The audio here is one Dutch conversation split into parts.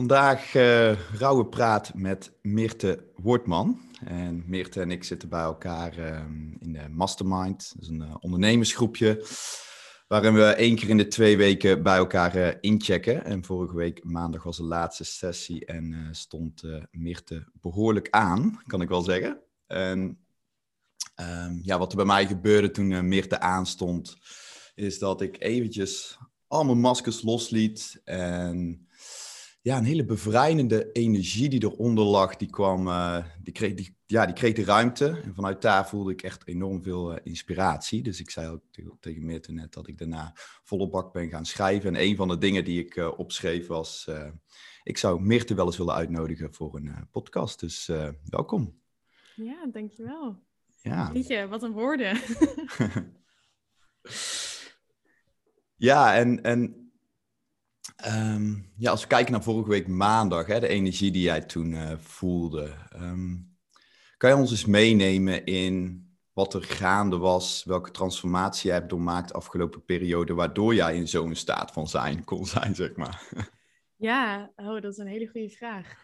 Vandaag uh, Rauwe Praat met Meerte Wortman. En Meerte en ik zitten bij elkaar uh, in de Mastermind. Een uh, ondernemersgroepje waarin we één keer in de twee weken bij elkaar inchecken. En vorige week maandag was de laatste sessie en stond Meerte behoorlijk aan, kan ik wel zeggen. En um, ja, wat er bij mij gebeurde toen Meerte aanstond, is dat ik eventjes al mijn maskers losliet en ja, een hele bevrijdende energie die eronder lag, die kwam, uh, die, kreeg, die, ja, die kreeg de ruimte. En vanuit daar voelde ik echt enorm veel uh, inspiratie. Dus ik zei ook tegen, Meerte net dat ik daarna volle bak ben gaan schrijven. En een van de dingen die ik uh, opschreef was, ik zou Meerte wel eens willen uitnodigen voor een podcast. Dus welkom. Ja, dankjewel. Ja. je, wat een woorden. ja, en, en Ehm, ja, als we kijken naar vorige week maandag, hè, de energie die jij toen uh, voelde. Um, kan je ons eens meenemen in wat er gaande was, welke transformatie je hebt doormaakt afgelopen periode, waardoor jij in zo'n staat van zijn kon zijn, zeg maar? Ja, oh, dat is een hele goede vraag.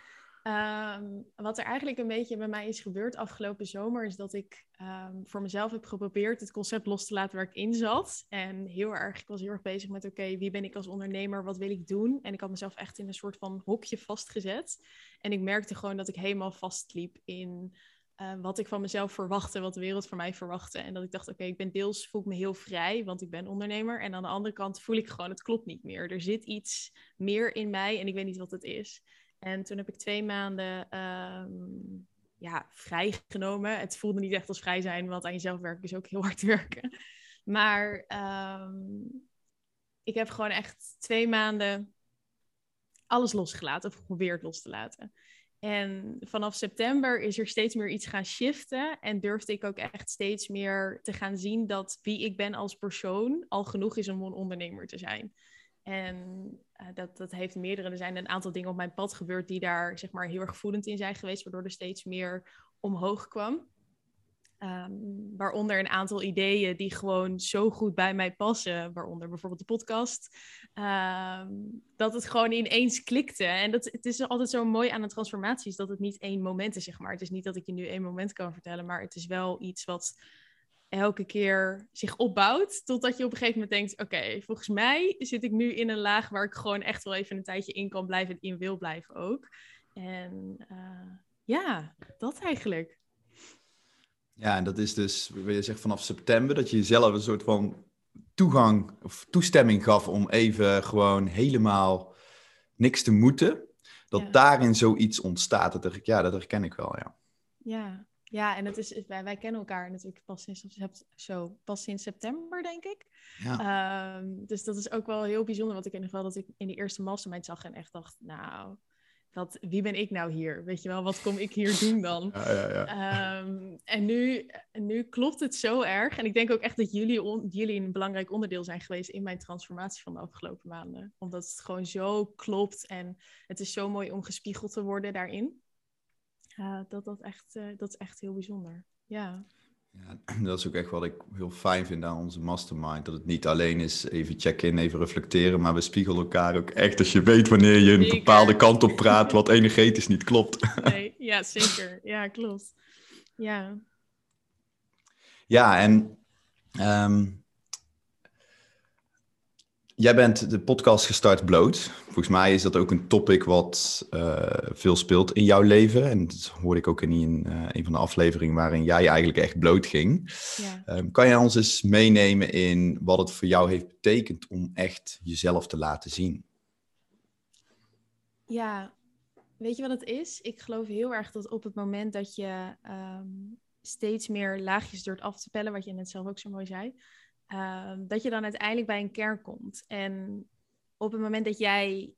Um, wat er eigenlijk een beetje bij mij is gebeurd afgelopen zomer, is dat ik um, voor mezelf heb geprobeerd het concept los te laten waar ik in zat. En heel erg, ik was heel erg bezig met, oké, wie ben ik als ondernemer, wat wil ik doen? En ik had mezelf echt in een soort van hokje vastgezet. En ik merkte gewoon dat ik helemaal vastliep in uh, wat ik van mezelf verwachtte, wat de wereld van mij verwachtte. En dat ik dacht, oké, ik ben deels, voel ik me heel vrij, want ik ben ondernemer. En aan de andere kant voel ik gewoon, het klopt niet meer. Er zit iets meer in mij en ik weet niet wat het is. En toen heb ik twee maanden um, ja, vrijgenomen. Het voelde niet echt als vrij zijn, want aan jezelf werken is ook heel hard werken. Maar um, ik heb gewoon echt twee maanden alles losgelaten, of geprobeerd los te laten. En vanaf september is er steeds meer iets gaan shiften. En durfde ik ook echt steeds meer te gaan zien dat wie ik ben als persoon al genoeg is om een ondernemer te zijn. En uh, dat, dat heeft meerdere. Er zijn een aantal dingen op mijn pad gebeurd die daar zeg maar heel erg voedend in zijn geweest, waardoor er steeds meer omhoog kwam. Um, waaronder een aantal ideeën die gewoon zo goed bij mij passen, waaronder bijvoorbeeld de podcast, um, dat het gewoon ineens klikte. En dat, het is altijd zo mooi aan een transformatie, is dat het niet één moment is, zeg maar. Het is niet dat ik je nu één moment kan vertellen, maar het is wel iets wat elke keer zich opbouwt. Totdat je op een gegeven moment denkt: oké, volgens mij zit ik nu in een laag waar ik gewoon echt wel even een tijdje in kan blijven en in wil blijven ook. En uh, ja, dat eigenlijk. Ja, en dat is dus, wil je zeggen, vanaf september dat je jezelf een soort van toegang of toestemming gaf om even gewoon helemaal niks te moeten. Dat ja. daarin zoiets ontstaat. Dat ik, ja, dat herken ik wel, ja. Ja, ja, en het is, wij, wij kennen elkaar natuurlijk pas sinds, zo, pas sinds september, denk ik. Ja. Um, dus dat is ook wel heel bijzonder. Want ik weet nog wel dat ik in die eerste mastermind zag en echt dacht, nou, wat, wie ben ik nou hier? Weet je wel, wat kom ik hier doen dan? Ja, ja, ja. Um, en nu, nu klopt het zo erg. En ik denk ook echt dat jullie, on, jullie een belangrijk onderdeel zijn geweest in mijn transformatie van de afgelopen maanden. Omdat het gewoon zo klopt en het is zo mooi om gespiegeld te worden daarin. Uh, dat, dat, echt, uh, dat is echt heel bijzonder. Ja. ja. Dat is ook echt wat ik heel fijn vind aan onze mastermind. Dat het niet alleen is even check-in, even reflecteren, maar we spiegelen elkaar ook echt. Als je weet wanneer je een bepaalde kant op praat, wat energetisch niet klopt. Nee, ja, zeker. Ja, klopt. Ja. Ja, en um, Jij bent de podcast gestart bloot. Volgens mij is dat ook een topic wat uh, veel speelt in jouw leven. En dat hoorde ik ook in een, uh, een van de afleveringen waarin jij eigenlijk echt bloot ging. Ja. Um, kan jij ons eens meenemen in wat het voor jou heeft betekend om echt jezelf te laten zien? Ja, weet je wat het is? Ik geloof heel erg dat op het moment dat je um, steeds meer laagjes durft af te pellen, wat je net zelf ook zo mooi zei Um, dat je dan uiteindelijk bij een kern komt. En op het moment dat jij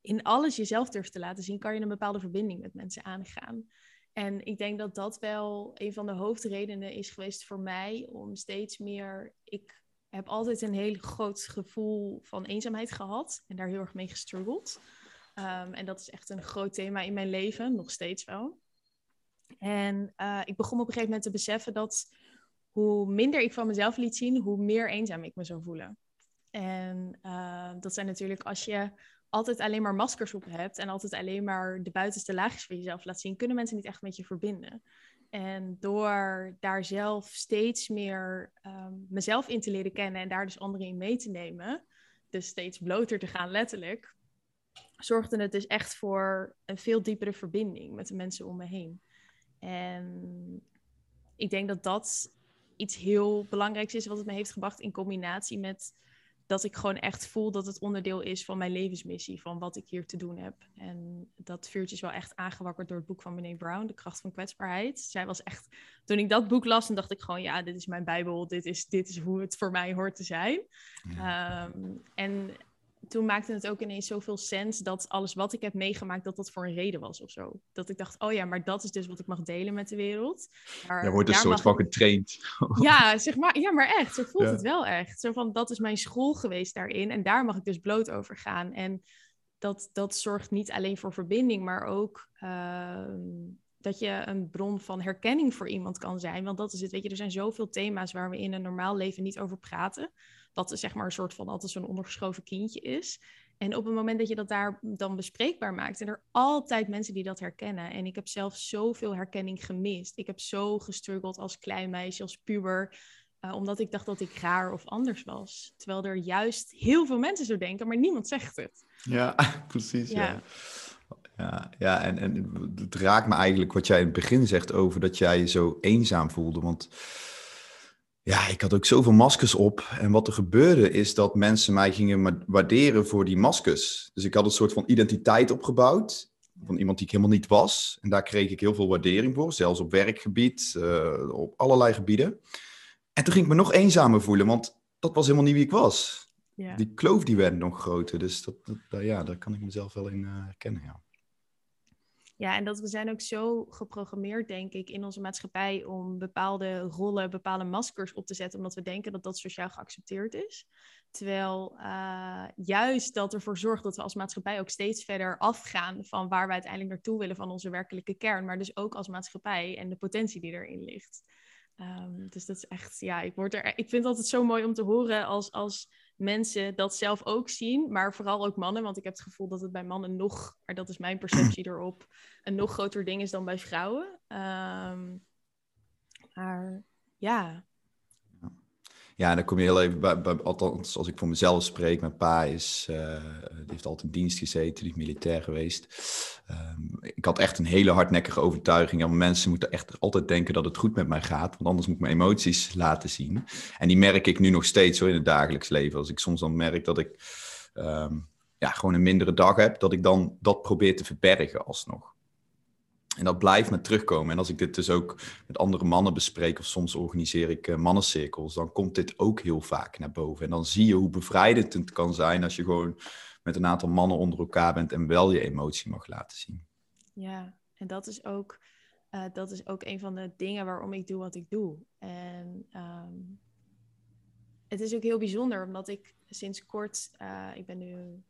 in alles jezelf durft te laten zien, kan je een bepaalde verbinding met mensen aangaan. En ik denk dat dat wel een van de hoofdredenen is geweest voor mij om steeds meer. Ik heb altijd een heel groot gevoel van eenzaamheid gehad en daar heel erg mee gestruggeld. Um, en dat is echt een groot thema in mijn leven, nog steeds wel. En uh, ik begon op een gegeven moment te beseffen dat hoe minder ik van mezelf liet zien, hoe meer eenzaam ik me zou voelen. En uh, dat zijn natuurlijk als je altijd alleen maar maskers op hebt en altijd alleen maar de buitenste laagjes van jezelf laat zien, kunnen mensen niet echt met je verbinden. En door daar zelf steeds meer ehm, mezelf in te leren kennen en daar dus anderen in mee te nemen, dus steeds bloter te gaan letterlijk, zorgde het dus echt voor een veel diepere verbinding met de mensen om me heen. En ik denk dat dat iets heel belangrijks is wat het me heeft gebracht in combinatie met dat ik gewoon echt voel dat het onderdeel is van mijn levensmissie, van wat ik hier te doen heb. En dat vuurtje is wel echt aangewakkerd door het boek van Brené Brown, De kracht van kwetsbaarheid. Zij was echt, toen ik dat boek las, dan dacht ik gewoon, ja, dit is mijn bijbel, dit is, dit is hoe het voor mij hoort te zijn. Ehm, en toen maakte het ook ineens zoveel sens dat alles wat ik heb meegemaakt, dat dat voor een reden was of zo. Dat ik dacht, oh ja, maar dat is dus wat ik mag delen met de wereld. Maar Je wordt een soort van getraind. Ja, zeg maar, ja, maar echt, zo voelt het wel echt. Zo van, dat is mijn school geweest daarin en daar mag ik dus bloot over gaan. En dat, dat zorgt niet alleen voor verbinding, maar ook... Ehm, dat je een bron van herkenning voor iemand kan zijn. Want dat is het, weet je, er zijn zoveel thema's waar we in een normaal leven niet over praten. Dat is zeg maar een soort van altijd zo'n ondergeschoven kindje is. En op het moment dat je dat daar dan bespreekbaar maakt, zijn er altijd mensen die dat herkennen. En ik heb zelf zoveel herkenning gemist. Ik heb zo gestruggeld als klein meisje, als puber. Uh, omdat ik dacht dat ik raar of anders was. Terwijl er juist heel veel mensen zo denken, maar niemand zegt het. Ja, precies. ja. Ja, ja en, en het raakt me eigenlijk wat jij in het begin zegt over dat jij je zo eenzaam voelde. Want ja, ik had ook zoveel maskers op. En wat er gebeurde is dat mensen mij gingen waarderen voor die maskers. Dus ik had een soort van identiteit opgebouwd van iemand die ik helemaal niet was. En daar kreeg ik heel veel waardering voor, zelfs op werkgebied, uh, op allerlei gebieden. En toen ging ik me nog eenzamer voelen, want dat was helemaal niet wie ik was. Ja. Die kloof die werd nog groter. Dus dat, dat, ja, daar kan ik mezelf wel in uh, herkennen, ja. Ja, en dat we zijn ook zo geprogrammeerd, denk ik, in onze maatschappij om bepaalde rollen, bepaalde maskers op te zetten, omdat we denken dat dat sociaal geaccepteerd is. Terwijl uh, juist dat ervoor zorgt dat we als maatschappij ook steeds verder afgaan van waar we uiteindelijk naartoe willen van onze werkelijke kern, maar dus ook als maatschappij en de potentie die erin ligt. Um, dus dat is echt, ja, ik, word er, ik vind het altijd zo mooi om te horen als, als mensen dat zelf ook zien, maar vooral ook mannen, want ik heb het gevoel dat het bij mannen nog, maar dat is mijn perceptie erop, een nog groter ding is dan bij vrouwen. Um, maar ja, ja, dan kom je heel even bij, althans als ik voor mezelf spreek, mijn pa is, uh, die heeft altijd in dienst gezeten, die is militair geweest. Um, ik had echt een hele hardnekkige overtuiging. Ja, mensen moeten echt altijd denken dat het goed met mij gaat, want anders moet ik mijn emoties laten zien. En die merk ik nu nog steeds zo in het dagelijks leven. Als ik soms dan merk dat ik um, ja, gewoon een mindere dag heb, dat ik dan dat probeer te verbergen alsnog. En dat blijft me terugkomen. En als ik dit dus ook met andere mannen bespreek, of soms organiseer ik uh, mannencirkels, dan komt dit ook heel vaak naar boven. En dan zie je hoe bevrijdend het kan zijn als je gewoon met een aantal mannen onder elkaar bent en wel je emotie mag laten zien. Ja, en dat is ook, uh, dat is ook een van de dingen waarom ik doe wat ik doe. En um, het is ook heel bijzonder, omdat ik sinds kort, uh, ik ben nu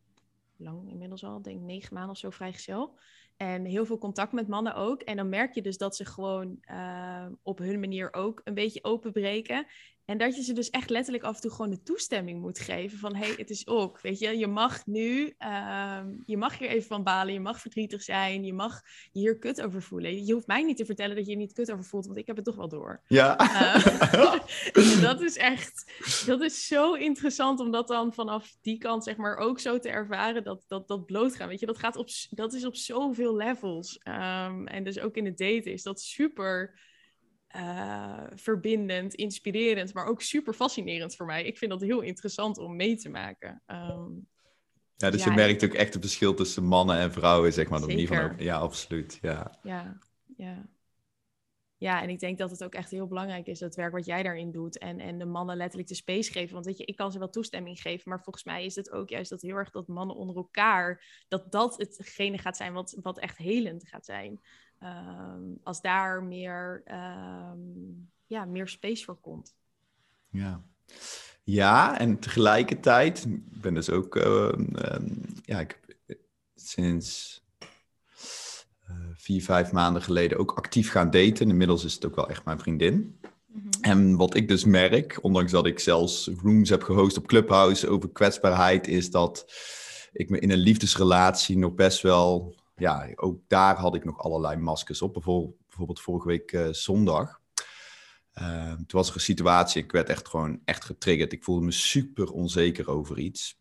lang inmiddels al, denk negen maanden of zo vrijgezel. En heel veel contact met mannen ook. En dan merk je dus dat ze gewoon uh, op hun manier ook een beetje openbreken. En dat je ze dus echt letterlijk af en toe gewoon de toestemming moet geven van hé, hey, het is ook, weet je, je mag nu, uh, je mag hier even van balen, je mag verdrietig zijn, je mag je hier kut over voelen. Je hoeft mij niet te vertellen dat je je niet kut over voelt, want ik heb het toch wel door. Ja. Uh, dat is echt, dat is zo interessant om dat dan vanaf die kant zeg maar ook zo te ervaren, dat dat, dat blootgaan, weet je, dat gaat op, dat is op zoveel levels. Um, en dus ook in het daten is dat super uh, verbindend, inspirerend, maar ook super fascinerend voor mij. Ik vind dat heel interessant om mee te maken. Um, ja, dus je merkt ook echt het verschil tussen mannen en vrouwen, zeg maar. Van, ja, absoluut. Ja. ja, ja. Ja, en ik denk dat het ook echt heel belangrijk is, dat werk wat jij daarin doet. En, en de mannen letterlijk de space geven. Want weet je, ik kan ze wel toestemming geven. Maar volgens mij is het ook juist dat heel erg dat mannen onder elkaar. dat dat hetgene gaat zijn wat, wat echt helend gaat zijn. Um, als daar meer, um, ja, meer space voor komt. Ja. Ja, en tegelijkertijd, ik ben dus ook, uh, ja, ik heb sinds vier, vijf maanden geleden ook actief gaan daten. Inmiddels is het ook wel echt mijn vriendin. Mm -hmm. En wat ik dus merk, ondanks dat ik zelfs rooms heb gehost op Clubhouse over kwetsbaarheid, is dat ik me in een liefdesrelatie nog best wel, ja, ook daar had ik nog allerlei maskers op. Bijvoorbeeld, bijvoorbeeld vorige week uh, zondag. Uh, toen was er een situatie, ik werd echt gewoon echt getriggerd. Ik voelde me super onzeker over iets.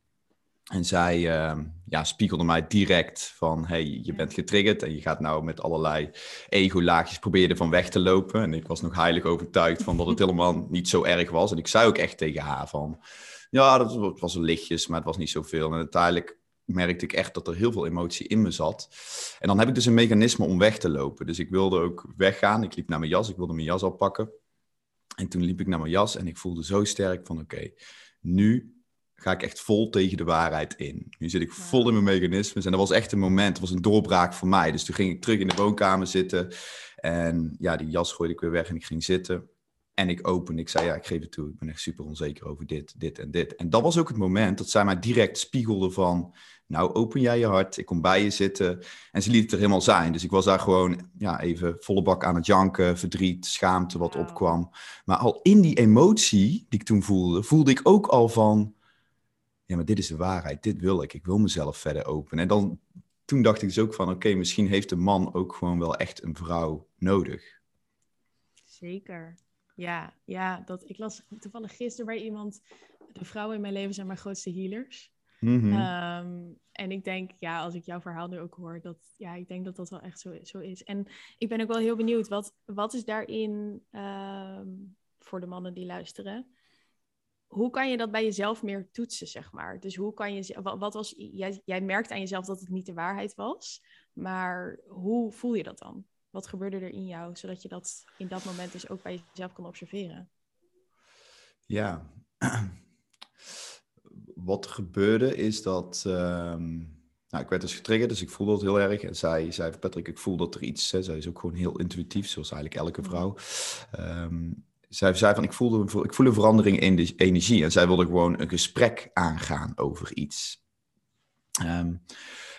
En zij uh, ja, spiegelde mij direct van, hey, je bent getriggerd en je gaat nou met allerlei ego-laagjes proberen ervan weg te lopen. En ik was nog heilig overtuigd van dat het helemaal niet zo erg was. En ik zei ook echt tegen haar van, ja, dat was lichtjes, maar het was niet zoveel. En uiteindelijk merkte ik echt dat er heel veel emotie in me zat. En dan heb ik dus een mechanisme om weg te lopen. Dus ik wilde ook weggaan. Ik liep naar mijn jas, ik wilde mijn jas pakken. En toen liep ik naar mijn jas en ik voelde zo sterk van, oké, nu ga ik echt vol tegen de waarheid in. Nu zit ik vol in mijn mechanismes. En dat was echt een moment, dat was een doorbraak voor mij. Dus toen ging ik terug in de woonkamer zitten. En ja, die jas gooide ik weer weg en ik ging zitten. En ik opende, ik zei, ja, ik geef het toe. Ik ben echt super onzeker over dit, dit en dit. En dat was ook het moment dat zij mij direct spiegelde van... Nou, open jij je hart, ik kom bij je zitten. En ze liet het er helemaal zijn. Dus ik was daar gewoon ja, even volle bak aan het janken, verdriet, schaamte wat opkwam. Maar al in die emotie die ik toen voelde, voelde ik ook al van ja, maar dit is de waarheid, dit wil ik, ik wil mezelf verder openen. En dan, toen dacht ik dus ook van, oké, misschien heeft een man ook gewoon wel echt een vrouw nodig. Zeker. Ja, ja dat, ik las toevallig gisteren bij iemand, de vrouwen in mijn leven zijn mijn grootste healers. Mhm. Ehm, en ik denk, ja, als ik jouw verhaal nu ook hoor, dat ja, ik denk dat dat wel echt zo, zo is. En ik ben ook wel heel benieuwd, wat, wat is daarin ehm, voor de mannen die luisteren? Hoe kan je dat bij jezelf meer toetsen, zeg maar? Dus hoe kan je, wat was, jij, jij merkt aan jezelf dat het niet de waarheid was, maar hoe voel je dat dan? Wat gebeurde er in jou, zodat je dat in dat moment dus ook bij jezelf kon observeren? Ja, wat gebeurde is dat, um, nou, ik werd dus getriggerd, dus ik voelde dat heel erg. En zij zei, Patrick, ik voel dat er iets, hè, zij is ook gewoon heel intuïtief, zoals eigenlijk elke mm. vrouw. Um, zij zei van, ik, voelde, ik voel een verandering in de energie. En zij wilde gewoon een gesprek aangaan over iets. Ehm,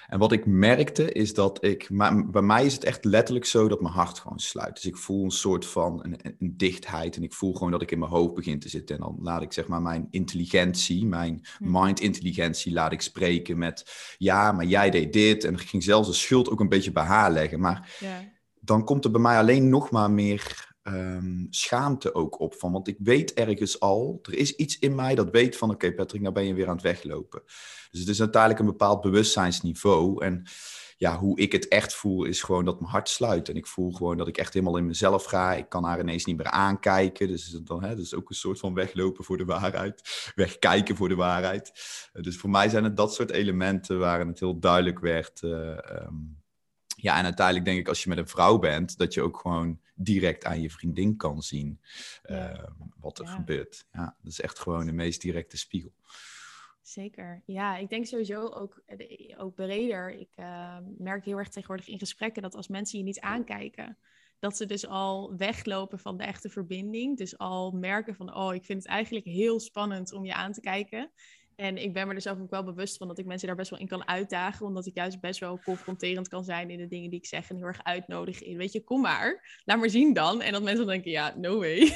en wat ik merkte is dat ik, maar bij mij is het echt letterlijk zo dat mijn hart gewoon sluit. Dus ik voel een soort van een, een, dichtheid en ik voel gewoon dat ik in mijn hoofd begin te zitten. En dan laat ik zeg maar mijn intelligentie, mijn hm. mind-intelligentie laat ik spreken met, ja, maar jij deed dit. En ik ging zelfs de schuld ook een beetje bij haar leggen. Maar ja. dan komt er bij mij alleen nog maar meer um, schaamte ook op van. Want ik weet ergens al, er is iets in mij dat weet van... oké Patrick, nou ben je weer aan het weglopen. Dus het is uiteindelijk een bepaald bewustzijnsniveau. En ja, hoe ik het echt voel is gewoon dat mijn hart sluit. En ik voel gewoon dat ik echt helemaal in mezelf ga. Ik kan haar ineens niet meer aankijken. Dus dan, hè, dus ook een soort van weglopen voor de waarheid. Wegkijken voor de waarheid. dus voor mij zijn het dat soort elementen waarin het heel duidelijk werd... Uh, ja, en uiteindelijk denk ik als je met een vrouw bent, dat je ook gewoon direct aan je vriendin kan zien uh, wat er gebeurt. Ja, dat is echt gewoon de meest directe spiegel. Zeker. Ja, ik denk sowieso ook, eh, ook breder. Ik uh, merk heel erg tegenwoordig in gesprekken dat als mensen je niet aankijken, dat ze dus al weglopen van de echte verbinding. Dus al merken van, oh, ik vind het eigenlijk heel spannend om je aan te kijken. En ik ben me er zelf ook wel bewust van dat ik mensen daar best wel in kan uitdagen. Omdat ik juist best wel confronterend kan zijn in de dingen die ik zeg. En heel erg uitnodigen in. Weet je, kom maar. Laat maar zien dan. En dat mensen dan denken, ja, no way.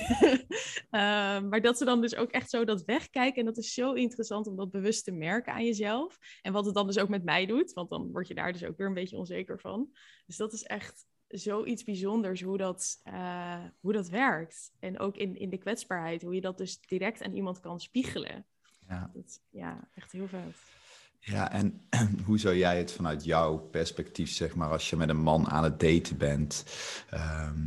Ehm, maar dat ze dan dus ook echt zo dat wegkijken. En dat is zo interessant om dat bewust te merken aan jezelf. En wat het dan dus ook met mij doet. Want dan word je daar dus ook weer een beetje onzeker van. Dus dat is echt zoiets bijzonders hoe dat, uh, hoe dat werkt. En ook in, in de kwetsbaarheid. Hoe je dat dus direct aan iemand kan spiegelen. Ja. ja, echt heel vet. Ja, en hoe zou jij het vanuit jouw perspectief, zeg maar, als je met een man aan het daten bent, ehm,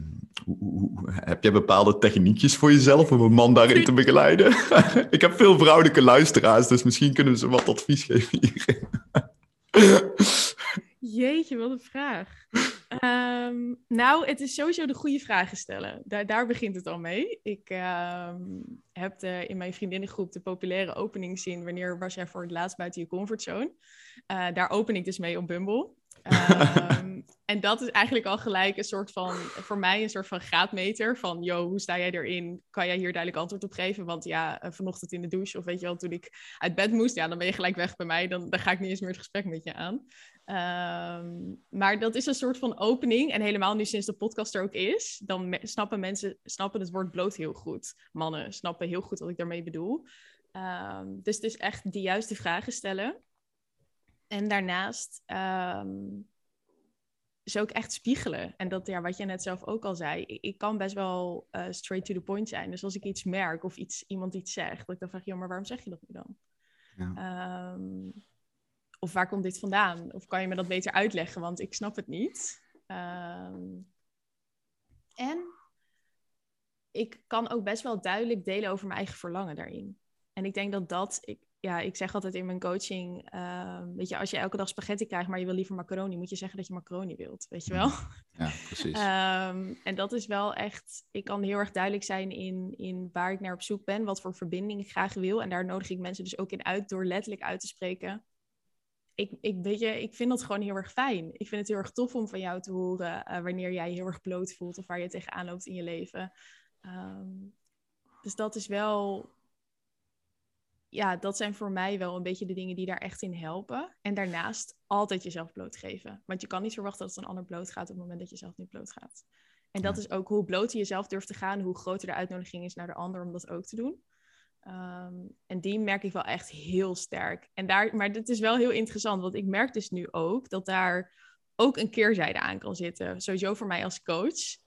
hoe, hoe, heb je bepaalde techniekjes voor jezelf om een man daarin te begeleiden? Ik heb veel vrouwelijke luisteraars, dus misschien kunnen ze wat advies geven hierin. Jeetje, wat een vraag. Ehm, nou, het is sowieso de goede vragen stellen. Daar, daar begint het al mee. Ik ehm, heb de, in mijn vriendinnengroep de populaire opening zien. Wanneer was jij voor het laatst buiten je comfortzone? Uh, daar open ik dus mee op Bumble. Ehm, en dat is eigenlijk al gelijk een soort van, voor mij een soort van graadmeter van, yo, hoe sta jij erin? Kan jij hier duidelijk antwoord op geven? Want ja, eh, vanochtend in de douche of weet je wel, toen ik uit bed moest, ja, dan ben je gelijk weg bij mij. Dan, dan ga ik niet eens meer het gesprek met je aan. Ehm, maar dat is een soort van opening. En helemaal nu sinds de podcast er ook is, dan snappen mensen snappen het woord bloot heel goed. Mannen snappen heel goed wat ik daarmee bedoel. Um, dus het is echt de juiste vragen stellen. en daarnaast um, is ook echt spiegelen. En dat, ja, wat je net zelf ook al zei, ik, kan best wel uh, straight to the point zijn. Dus als ik iets merk of iets, iemand iets zegt, dat ik dan vraag, ja, maar waarom zeg je dat nu dan? Ja. Um, of waar komt dit vandaan? Of kan je me dat beter uitleggen, want ik snap het niet. Um, en ik kan ook best wel duidelijk delen over mijn eigen verlangen daarin. En ik denk dat dat, ik, ja, ik zeg altijd in mijn coaching, uh, weet je, als je elke dag spaghetti krijgt, maar je wil liever macaroni, moet je zeggen dat je macaroni wilt, weet je wel? Ja, precies. um, en dat is wel echt, ik kan heel erg duidelijk zijn in, in waar ik naar op zoek ben, wat voor verbinding ik graag wil. En daar nodig ik mensen dus ook in uit door letterlijk uit te spreken. Ik, ik, weet je, ik vind dat gewoon heel erg fijn. Ik vind het heel erg tof om van jou te horen uh, wanneer jij je heel erg bloot voelt of waar je tegenaan loopt in je leven. Um, dus dat is wel ja, dat zijn voor mij wel een beetje de dingen die daar echt in helpen. En daarnaast altijd jezelf blootgeven. Want je kan niet verwachten dat een ander bloot gaat op het moment dat je zelf niet bloot gaat. En dat is ook hoe bloot je jezelf durft te gaan, hoe groter de uitnodiging is naar de ander om dat ook te doen. Um, en die merk ik wel echt heel sterk. En daar, maar dit is wel heel interessant, want ik merk dus nu ook dat daar ook een keerzijde aan kan zitten. Sowieso voor mij als coach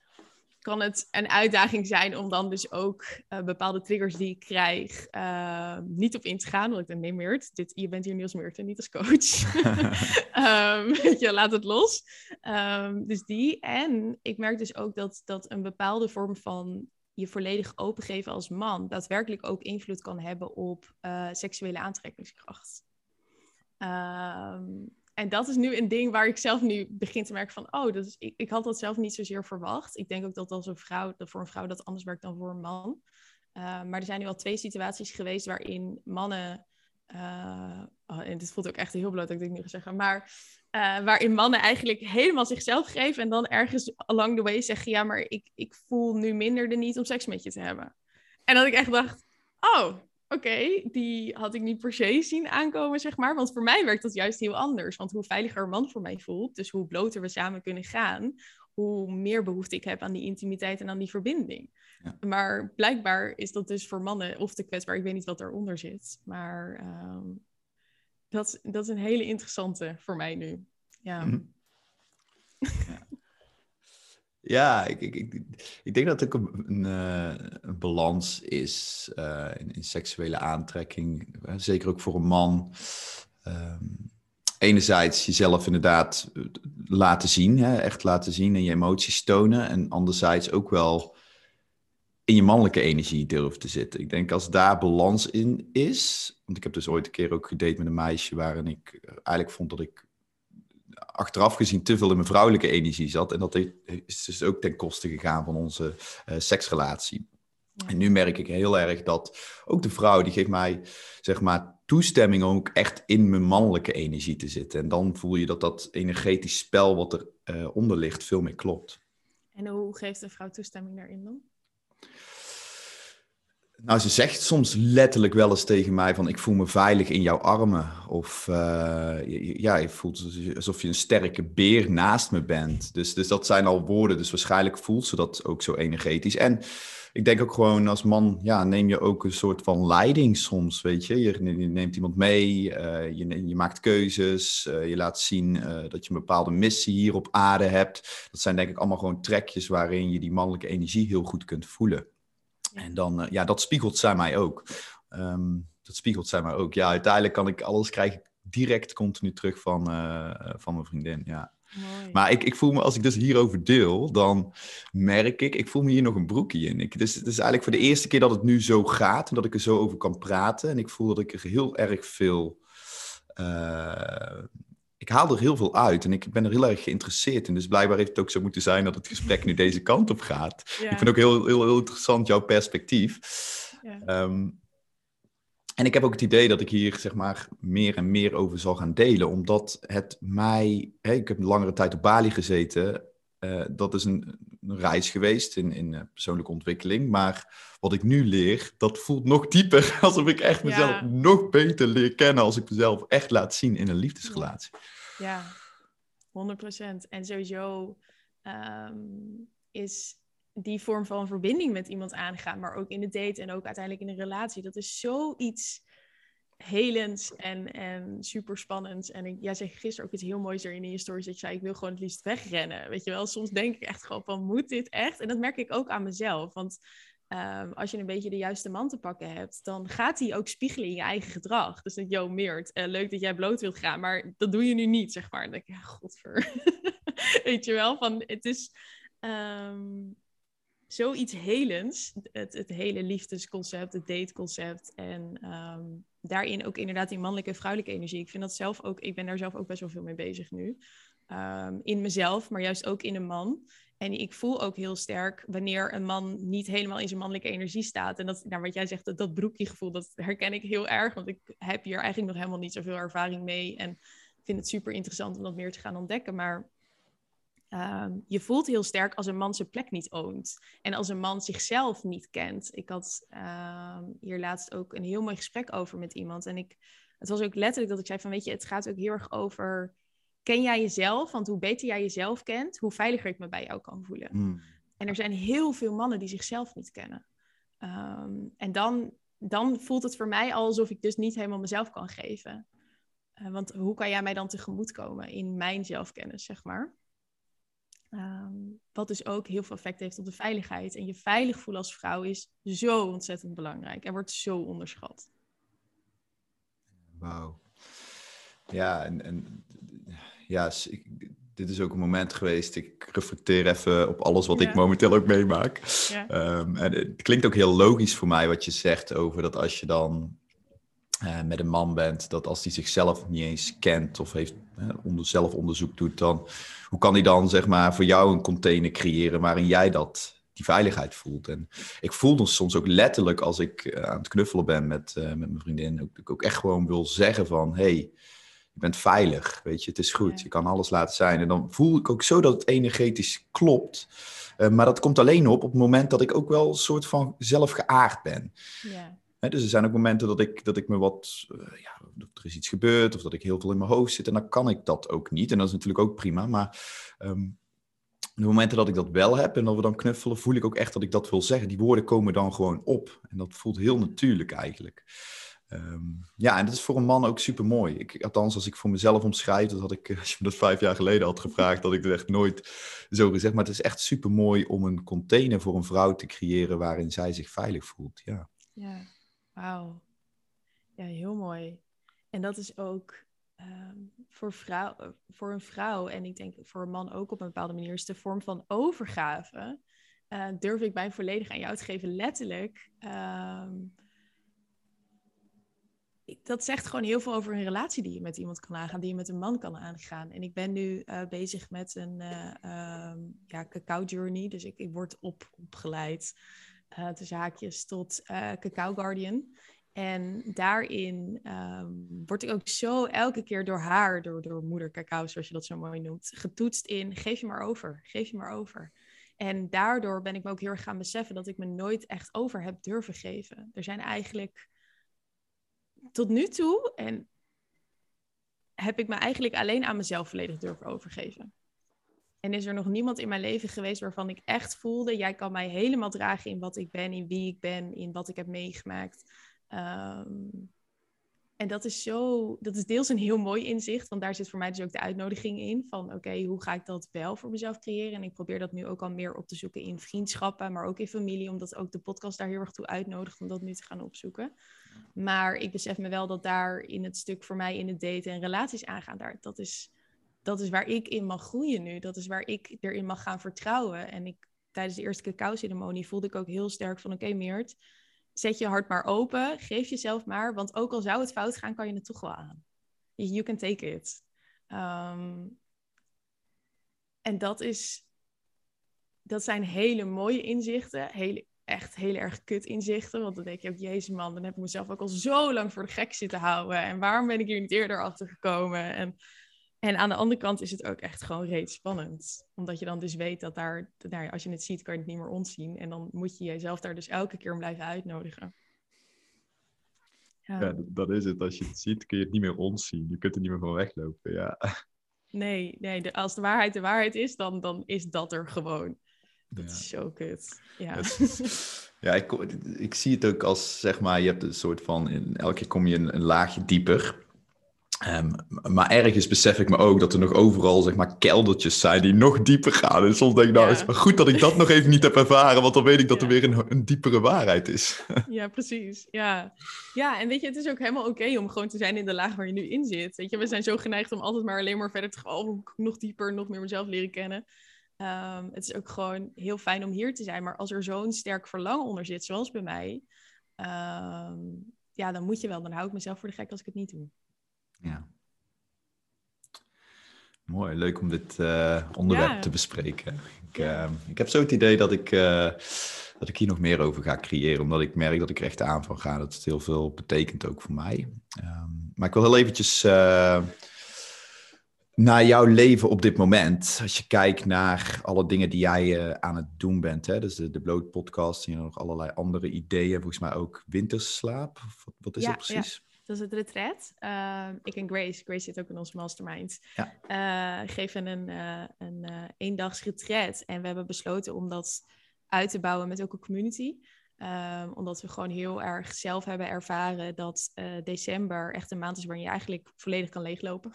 kan het een uitdaging zijn om dan dus ook uh, bepaalde triggers die ik krijg uh, niet op in te gaan. Want ik denk, nee Meert, dit, je bent hier Niels Meert en niet als coach. um, weet je, laat het los. Um, dus die. En ik merk dus ook dat, dat een bepaalde vorm van je volledig opengeven als man daadwerkelijk ook invloed kan hebben op uh, seksuele aantrekkingskracht. Um, en dat is nu een ding waar ik zelf nu begin te merken van, oh, dat is, ik, ik had dat zelf niet zozeer verwacht. Ik denk ook dat als een vrouw, dat voor een vrouw dat anders werkt dan voor een man. Uh, maar er zijn nu al twee situaties geweest waarin mannen, uh, en dit voelt ook echt heel bloot dat ik dit nu ga zeggen, maar uh, waarin mannen eigenlijk helemaal zichzelf geven en dan ergens along the way zeggen, ja, maar ik, ik voel nu minder de niet om seks met je te hebben. En dat ik echt dacht, oh, oké, die had ik niet per se zien aankomen, zeg maar. Want voor mij werkt dat juist heel anders. Want hoe veiliger een man voor mij voelt, dus hoe bloter we samen kunnen gaan, hoe meer behoefte ik heb aan die intimiteit en aan die verbinding. Ja. Maar blijkbaar is dat dus voor mannen of te kwetsbaar. Ik weet niet wat daaronder zit. Maar um, dat, dat is een hele interessante voor mij nu. Ja. Mm -hmm. ja. Ja, ik, ik, ik, ik, denk dat het ook een, een, eh, een balans is uh, in, in, seksuele aantrekking. Zeker ook voor een man. Um, enerzijds jezelf inderdaad eh, laten zien, hè, echt laten zien en je emoties tonen. En anderzijds ook wel in je mannelijke energie durven te zitten. Ik denk als daar balans in is. Want ik heb dus ooit een keer ook gedate met een meisje waarin ik eigenlijk vond dat ik achteraf gezien te veel in mijn vrouwelijke energie zat. En dat is dus ook ten koste gegaan van onze uh, seksrelatie. En nu merk ik heel erg dat ook de vrouw, die geeft mij, zeg maar, toestemming om ook echt in mijn mannelijke energie te zitten. En dan voel je dat dat energetisch spel wat er uh, onder ligt veel meer klopt. En hoe geeft een vrouw toestemming daarin dan? Nou, ze zegt soms letterlijk wel eens tegen mij van ik voel me veilig in jouw armen. Of uh, ja, je voelt alsof je een sterke beer naast me bent. Dus, dus dat zijn al woorden. Dus waarschijnlijk voelt ze dat ook zo energetisch. En ik denk ook gewoon als man, ja, neem je ook een soort van leiding soms, weet je. Je, neemt iemand mee, uh, je, je, maakt keuzes, uh, je laat zien dat je een bepaalde missie hier op aarde hebt. Dat zijn denk ik allemaal gewoon trekjes waarin je die mannelijke energie heel goed kunt voelen. En dan, ja, dat spiegelt zij mij ook. Um, dat spiegelt zij mij ook. Ja, uiteindelijk kan ik alles krijgen direct continu terug van, van mijn vriendin. Ja. Mooi. Maar ik, ik voel me, als ik dus hierover deel, dan merk ik, ik voel me hier nog een broekje in. Ik, dus het is eigenlijk voor de eerste keer dat het nu zo gaat en dat ik er zo over kan praten. En ik voel dat ik er heel erg veel. Uh, ik haal er heel veel uit en ik ben er heel erg geïnteresseerd in. Dus blijkbaar heeft het ook zo moeten zijn dat het gesprek nu deze kant op gaat. Ja. Ik vind ook heel, heel, heel interessant jouw perspectief. Ja. Um, en ik heb ook het idee dat ik hier zeg maar meer en meer over zal gaan delen, omdat het mij, hè, ik heb een langere tijd op Bali gezeten, uh, dat is een, een, reis geweest in, in uh, persoonlijke ontwikkeling, maar wat ik nu leer, dat voelt nog dieper, alsof ik echt mezelf ja. nog beter leer kennen als ik mezelf echt laat zien in een liefdesrelatie. Ja, 100%. En sowieso um, is die vorm van verbinding met iemand aangaan, maar ook in de date en ook uiteindelijk in een relatie, dat is zoiets helends en, en super spannend. En jij zei gisteren ook iets heel moois erin in je stories. Dat je zei, ik wil gewoon het liefst wegrennen. Weet je wel, soms denk ik echt gewoon van, moet dit echt? En dat merk ik ook aan mezelf. Want ehm, als je een beetje de juiste man te pakken hebt, dan gaat hij ook spiegelen in je eigen gedrag. Dus dat, yo, Meert, uh, leuk dat jij bloot wilt gaan, maar dat doe je nu niet, zeg maar. Dan denk ik, ja, godver. Weet je wel, van het is... Um, zoiets helends, het, het hele liefdesconcept, het dateconcept en ehm, daarin ook inderdaad die mannelijke en vrouwelijke energie. Ik vind dat zelf ook, ik ben daar zelf ook best wel veel mee bezig nu. Ehm, in mezelf, maar juist ook in een man. En ik voel ook heel sterk wanneer een man niet helemaal in zijn mannelijke energie staat. En dat, nou, wat jij zegt, dat, dat broekje gevoel, dat herken ik heel erg. Want ik heb hier eigenlijk nog helemaal niet zoveel ervaring mee. En vind het super interessant om dat meer te gaan ontdekken. Maar Ehm, je voelt heel sterk als een man zijn plek niet oont. En als een man zichzelf niet kent. Ik had uh, hier laatst ook een heel mooi gesprek over met iemand. En ik, het was ook letterlijk dat ik zei van, weet je, het gaat ook heel erg over... Ken jij jezelf? Want hoe beter jij jezelf kent, hoe veiliger ik me bij jou kan voelen. Hmm. En er zijn heel veel mannen die zichzelf niet kennen. Ehm, en dan, dan voelt het voor mij alsof ik dus niet helemaal mezelf kan geven. Uh, want hoe kan jij mij dan tegemoetkomen in mijn zelfkennis, zeg maar? Ehm, wat dus ook heel veel effect heeft op de veiligheid. En je veilig voelen als vrouw is zo ontzettend belangrijk en wordt zo onderschat. Wauw. Ja, en, en ja, dit is ook een moment geweest. Ik reflecteer even op alles wat ik momenteel ook meemaak. Ja. Ehm, en het klinkt ook heel logisch voor mij wat je zegt over dat als je dan uh, met een man bent, dat als hij zichzelf niet eens kent of heeft uh, onder, zelf onderzoek doet, dan hoe kan hij dan zeg maar voor jou een container creëren waarin jij dat, die veiligheid voelt? En ik voel dan soms ook letterlijk als ik uh, aan het knuffelen ben met, met mijn vriendin, ook, ik ook echt gewoon wil zeggen van, hey, je bent veilig, weet je, het is goed, je kan alles laten zijn. En dan voel ik ook zo dat het energetisch klopt. maar dat komt alleen op op het moment dat ik ook wel een soort van zelf geaard ben. Ja dus er zijn ook momenten dat ik, dat ik me wat, uh, ja, dat er is iets gebeurd of dat ik heel veel in mijn hoofd zit en dan kan ik dat ook niet. En dat is natuurlijk ook prima, maar um, de momenten dat ik dat wel heb en dat we dan knuffelen, voel ik ook echt dat ik dat wil zeggen. Die woorden komen dan gewoon op en dat voelt heel natuurlijk eigenlijk. Um, ja, en dat is voor een man ook super mooi. Ik, althans, als ik voor mezelf omschrijf, dat had ik, als je me dat vijf jaar geleden had gevraagd, had ik het echt nooit zo gezegd. Maar het is echt super mooi om een container voor een vrouw te creëren waarin zij zich veilig voelt. Ja. ja. Wauw. Ja, heel mooi. En dat is ook ehm, voor, vrouw, voor een vrouw, en ik denk voor een man ook op een bepaalde manier, is de vorm van overgave. Uh, durf ik mij volledig aan jou te geven, letterlijk. Ehm, dat zegt gewoon heel veel over een relatie die je met iemand kan aangaan, die je met een man kan aangaan. En ik ben nu uh, bezig met een uh, ja, cacao journey, dus ik, ik word op, opgeleid uh, de zaakjes tot uh, Cacao Guardian. En daarin um, word ik ook zo elke keer door haar, door, door moeder cacao, zoals je dat zo mooi noemt, getoetst in geef je maar over, geef je maar over. En daardoor ben ik me ook heel erg gaan beseffen dat ik me nooit echt over heb durven geven. Er zijn eigenlijk tot nu toe, en heb ik me eigenlijk alleen aan mezelf volledig durven overgeven. En is er nog niemand in mijn leven geweest waarvan ik echt voelde, jij kan mij helemaal dragen in wat ik ben, in wie ik ben, in wat ik heb meegemaakt. Um, en dat is zo, dat is deels een heel mooi inzicht, want daar zit voor mij dus ook de uitnodiging in van oké, hoe ga ik dat wel voor mezelf creëren? En ik probeer dat nu ook al meer op te zoeken in vriendschappen, maar ook in familie, omdat ook de podcast daar heel erg toe uitnodigt om dat nu te gaan opzoeken. Maar ik besef me wel dat daar in het stuk voor mij in het daten en relaties aangaan, daar, dat is dat is waar ik in mag groeien nu. Dat is waar ik erin mag gaan vertrouwen. En ik, tijdens de eerste cacao-ceremonie voelde ik ook heel sterk van... oké Meert, zet je hart maar open. Geef jezelf maar. Want ook al zou het fout gaan, kan je het toch wel aan. You can take it. Um, en dat is... Dat zijn hele mooie inzichten. Hele, echt heel erg kut inzichten. Want dan denk je ook, jezus man, dan heb ik mezelf ook al zo lang voor de gek zitten houden. En waarom ben ik hier niet eerder achter gekomen? En en aan de andere kant is het ook echt gewoon reeds spannend. Omdat je dan dus weet dat daar, nou als je het ziet, kan je het niet meer ontzien. En dan moet je jezelf daar dus elke keer om blijven uitnodigen. Ja. ja, dat is het. Als je het ziet, kun je het niet meer ontzien. Je kunt er niet meer van weglopen, ja. Nee, nee de, als de waarheid de waarheid is, dan, dan is dat er gewoon. Dat is zo kut. Ja. Ja, ik, ik zie het ook als, zeg maar, je hebt een soort van, in, elke keer kom je een, een laagje dieper. Um, maar ergens besef ik me ook dat er nog overal zeg maar, keldertjes zijn die nog dieper gaan. En soms denk ik, nou, ja. het is maar goed dat ik dat nog even niet heb ervaren, want dan weet ik dat er weer een, een, diepere waarheid is. ja, precies. Ja. ja, en weet je, het is ook helemaal oké om gewoon te zijn in de laag waar je nu in zit. Weet je, we zijn zo geneigd om altijd maar alleen maar verder te gaan, oh, nog dieper, nog meer mezelf leren kennen. Um, het is ook gewoon heel fijn om hier te zijn. Maar als er zo'n sterk verlangen onder zit, zoals bij mij, um, ja, dan moet je wel. Dan hou ik mezelf voor de gek als ik het niet doe. Ja. Mooi, leuk om dit uh, onderwerp te bespreken. Ik, ja. uh, ik, heb zo het idee dat ik, uh, dat ik hier nog meer over ga creëren, omdat ik merk dat ik er echt aan van ga. Dat het heel veel betekent ook voor mij. Um, maar ik wil heel eventjes eh, naar jouw leven op dit moment. Als je kijkt naar alle dingen die jij aan het doen bent, hè? dus de, de Bloot podcast en nog allerlei andere ideeën, volgens mij ook winterslaap. Wat, wat is ja, dat precies? Dat is het retret. Uh, ik en Grace, Grace zit ook in onze mastermind, ja. uh, geven een, uh, een eendags retret. En we hebben besloten om dat uit te bouwen met ook een community. Um, omdat we gewoon heel erg zelf hebben ervaren dat december echt een maand is waarin je eigenlijk volledig kan leeglopen.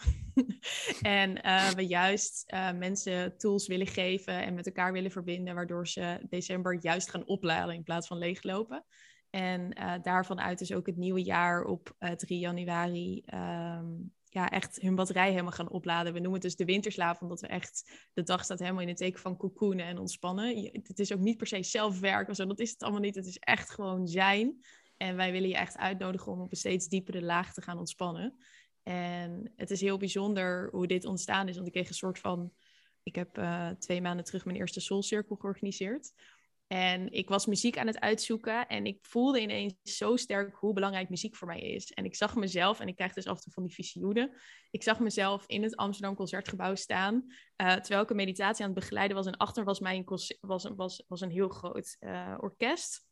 en we juist mensen tools willen geven en met elkaar willen verbinden, waardoor ze december juist gaan opladen in plaats van leeglopen. En uh, daarvan uit is ook het nieuwe jaar op uh, 3 januari um, ja, echt hun batterij helemaal gaan opladen. We noemen het dus de winterslaap, omdat we echt de dag staat helemaal in het teken van cocoonen en ontspannen. Het is ook niet per se zelfwerk zo, dat is het allemaal niet. Het is echt gewoon zijn. En wij willen je echt uitnodigen om op een steeds diepere laag te gaan ontspannen. En het is heel bijzonder hoe dit ontstaan is, want ik kreeg een soort van... Ik heb uh, twee maanden terug mijn eerste Soul Circle georganiseerd. En ik was muziek aan het uitzoeken en ik voelde ineens zo sterk hoe belangrijk muziek voor mij is. En ik zag mezelf, en ik krijg dus af en toe van die visioenen, ik zag mezelf in het Amsterdam Concertgebouw staan, uh, terwijl ik een meditatie aan het begeleiden was. En achter was, mijn was, was, was een heel groot uh, orkest.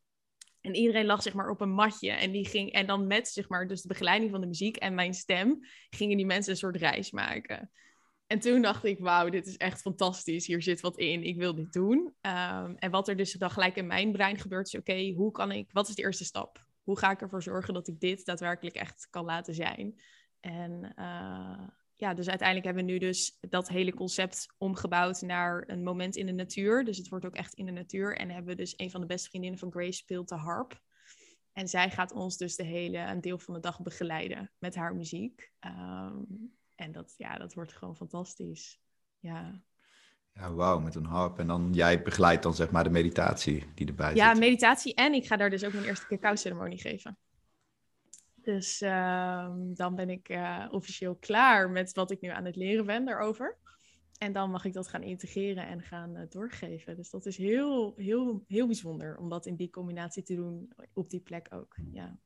En iedereen lag zeg maar op een matje en die ging, en dan met zeg maar dus de begeleiding van de muziek en mijn stem, gingen die mensen een soort reis maken. En toen dacht ik, wauw, dit is echt fantastisch. Hier zit wat in. Ik wil dit doen. Um, en wat er dus dan gelijk in mijn brein gebeurt, is oké, hoe kan ik, wat is de eerste stap? Hoe ga ik ervoor zorgen dat ik dit daadwerkelijk echt kan laten zijn? En uh, ja, dus uiteindelijk hebben we nu dus dat hele concept omgebouwd naar een moment in de natuur. Dus het wordt ook echt in de natuur. En hebben we dus een van de beste vriendinnen van Grace speelt de harp. En zij gaat ons dus de hele, een deel van de dag begeleiden met haar muziek. Um, en dat, ja, dat wordt gewoon fantastisch. Ja. Ja, wauw, met een harp. En dan jij begeleidt dan zeg maar de meditatie die erbij zit. Ja, meditatie. En ik ga daar dus ook mijn eerste cacao-ceremonie geven. Dus uh, dan ben ik uh, officieel klaar met wat ik nu aan het leren ben daarover. En dan mag ik dat gaan integreren en gaan uh, doorgeven. Dus dat is heel, heel, heel bijzonder om dat in die combinatie te doen op die plek ook. Ja.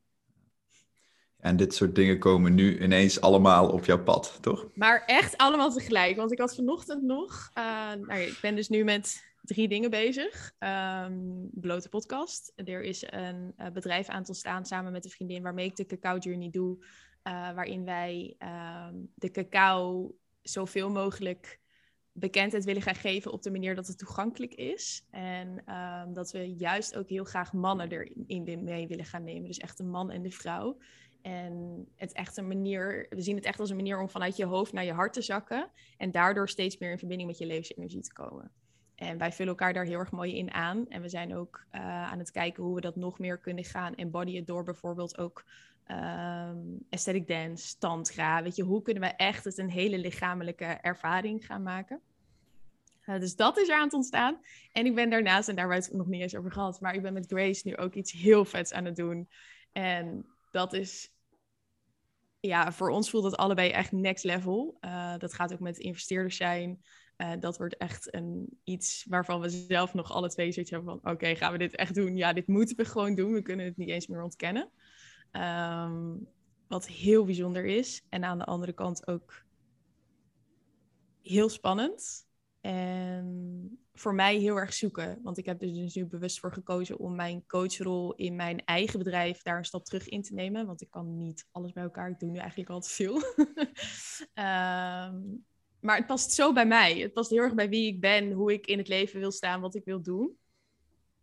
En dit soort dingen komen nu ineens allemaal op jouw pad, toch? Maar echt allemaal tegelijk. Want ik had vanochtend nog. Uh, nou, ik ben dus nu met drie dingen bezig. Um, blote podcast. Er is een uh, bedrijf aan te ontstaan samen met een vriendin waarmee ik de cacao journey doe. Uh, waarin wij um, de cacao zoveel mogelijk bekendheid willen gaan geven op de manier dat het toegankelijk is. En um, dat we juist ook heel graag mannen erin mee willen gaan nemen. Dus echt een man en de vrouw. En het echt een manier, we zien het echt als een manier om vanuit je hoofd naar je hart te zakken. En daardoor steeds meer in verbinding met je levensenergie te komen. En wij vullen elkaar daar heel erg mooi in aan. En we zijn ook uh, aan het kijken hoe we dat nog meer kunnen gaan embodyen door bijvoorbeeld ook um, aesthetic dance, tantra. Weet je, hoe kunnen we echt het een hele lichamelijke ervaring gaan maken? Uh, dus dat is er aan het ontstaan. En ik ben daarnaast, en daar hebben we het nog niet eens over gehad, maar ik ben met Grace nu ook iets heel vets aan het doen. En dat is ja, voor ons voelt het allebei echt next level. Uh, dat gaat ook met investeerders zijn. Uh, dat wordt echt een, iets waarvan we zelf nog alle twee zoiets hebben van... oké, gaan we dit echt doen? Ja, dit moeten we gewoon doen. We kunnen het niet eens meer ontkennen. Um, wat heel bijzonder is. En aan de andere kant ook heel spannend. En voor mij heel erg zoeken. Want ik heb er dus nu bewust voor gekozen om mijn coachrol in mijn eigen bedrijf daar een stap terug in te nemen. Want ik kan niet alles bij elkaar. Ik doe nu eigenlijk al te veel. um, maar het past zo bij mij. Het past heel erg bij wie ik ben, hoe ik in het leven wil staan, wat ik wil doen.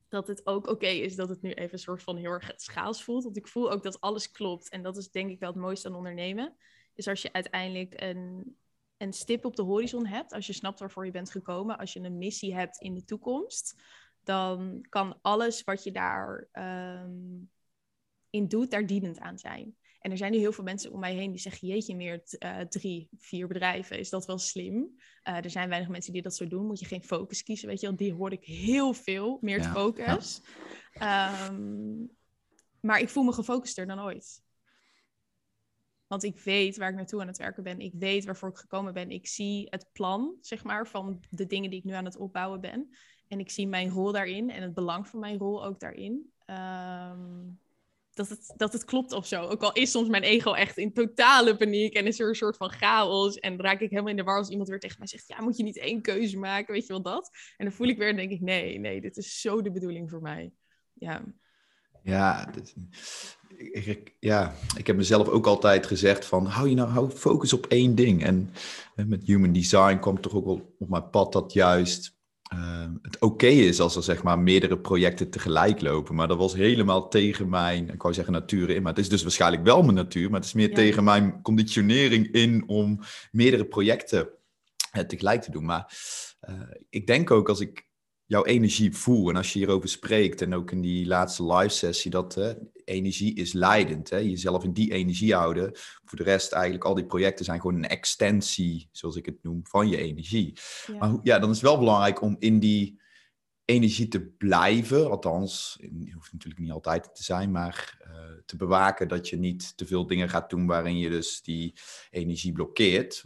dat het ook oké is dat het nu even een soort van heel erg schaals voelt. Want ik voel ook dat alles klopt. En dat is denk ik wel het mooiste aan ondernemen. Is als je uiteindelijk een, een stip op de horizon hebt. Als je snapt waarvoor je bent gekomen. Als je een missie hebt in de toekomst. Dan kan alles wat je daar um, in doet, daar dienend aan zijn. En er zijn nu heel veel mensen om mij heen die zeggen: Jeetje, meer uh, drie, vier bedrijven, is dat wel slim? Uh, er zijn weinig mensen die dat zo doen. Moet je geen focus kiezen, weet je wel? Die hoor ik heel veel, meer ja, focus. Ja. Um, maar ik voel me gefocuster dan ooit. Want ik weet waar ik naartoe aan het werken ben. Ik weet waarvoor ik gekomen ben. Ik zie het plan, zeg maar, van de dingen die ik nu aan het opbouwen ben. En ik zie mijn rol daarin en het belang van mijn rol ook daarin. Um, dat het, dat het klopt of zo. Ook al is soms mijn ego echt in totale paniek en is er een soort van chaos. En raak ik helemaal in de war als iemand weer tegen mij zegt: Ja, moet je niet één keuze maken? Weet je wel dat? En dan voel ik weer en denk ik: Nee, nee, dit is zo de bedoeling voor mij. Ja. Ja, dit, ik, ja, ik heb mezelf ook altijd gezegd van hou je nou hou focus op één ding. En, en met human design kwam toch ook wel op mijn pad dat juist uh, het oké is als er zeg maar meerdere projecten tegelijk lopen. Maar dat was helemaal tegen mijn, ik wou zeggen natuur in, maar het is dus waarschijnlijk wel mijn natuur, maar het is meer ja. tegen mijn conditionering in om meerdere projecten uh, tegelijk te doen. Maar uh, ik denk ook als ik jouw energie voel en als je hierover spreekt en ook in die laatste live sessie, dat energie is leidend. Hè? Jezelf in die energie houden. Voor de rest eigenlijk al die projecten zijn gewoon een extensie, zoals ik het noem, van je energie. Ja. Maar ja, dan is het wel belangrijk om in die energie te blijven. Althans, het hoeft natuurlijk niet altijd te zijn, maar uh, te bewaken dat je niet te veel dingen gaat doen waarin je dus die energie blokkeert.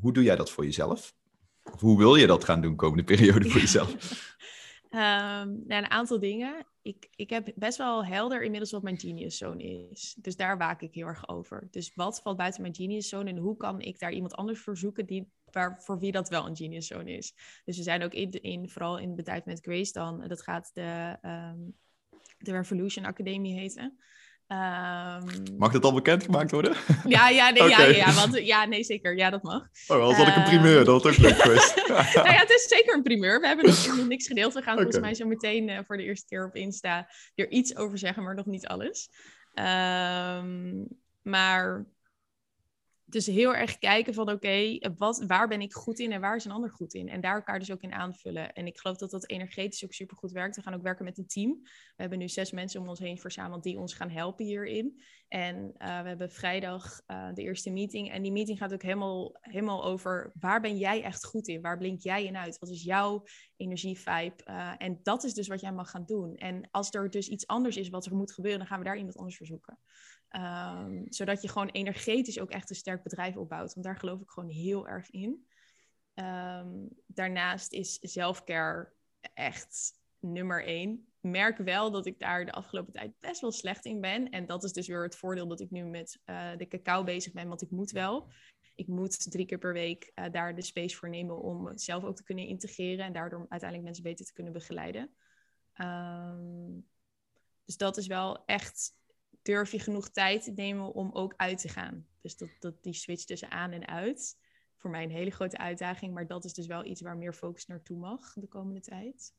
Hoe doe jij dat voor jezelf? Hoe wil je dat gaan doen komende periode voor jezelf? Um, nou, een aantal dingen. Ik, ik heb best wel helder inmiddels wat mijn genius zone is. Dus daar waak ik heel erg over. Dus wat valt buiten mijn genius zone en hoe kan ik daar iemand anders voor zoeken die, waar, voor wie dat wel een genius zone is? Dus we zijn ook in, in vooral in het bedrijf met Grace dan, dat gaat de, um, de Revolution Academie heten. Um... Mag dat al bekendgemaakt worden? Ja, ja, nee, okay. ja, ja, want, ja, nee, zeker. Ja, dat mag. Oh, als had ik een primeur, dat had ook leuk geweest. nou ja, het is zeker een primeur. We hebben nog, niks gedeeld. We gaan okay. volgens mij zo meteen uh, voor de eerste keer op Insta er iets over zeggen, maar nog niet alles. Um, maar dus heel erg kijken van oké, okay, waar ben ik goed in en waar is een ander goed in? En daar elkaar dus ook in aanvullen. En ik geloof dat dat energetisch ook super goed werkt. We gaan ook werken met een team. We hebben nu zes mensen om ons heen verzameld die ons gaan helpen hierin. En uh, we hebben vrijdag uh, de eerste meeting. En die meeting gaat ook helemaal, helemaal over waar ben jij echt goed in? Waar blink jij in uit? Wat is jouw energievibe? Uh, en dat is dus wat jij mag gaan doen. En als er dus iets anders is wat er moet gebeuren, dan gaan we daar iemand anders voor zoeken. Um, zodat je gewoon energetisch ook echt een sterk bedrijf opbouwt. Want daar geloof ik gewoon heel erg in. Um, daarnaast is zelfcare echt nummer één. Merk wel dat ik daar de afgelopen tijd best wel slecht in ben. En dat is dus weer het voordeel dat ik nu met uh, de cacao bezig ben. Want ik moet wel. Ik moet drie keer per week uh, daar de space voor nemen om zelf ook te kunnen integreren. En daardoor uiteindelijk mensen beter te kunnen begeleiden. Um, dus dat is wel echt durf je genoeg tijd te nemen om ook uit te gaan. Dus dat, dat die switch tussen aan en uit. Voor mij een hele grote uitdaging, maar dat is dus wel iets waar meer focus naartoe mag de komende tijd.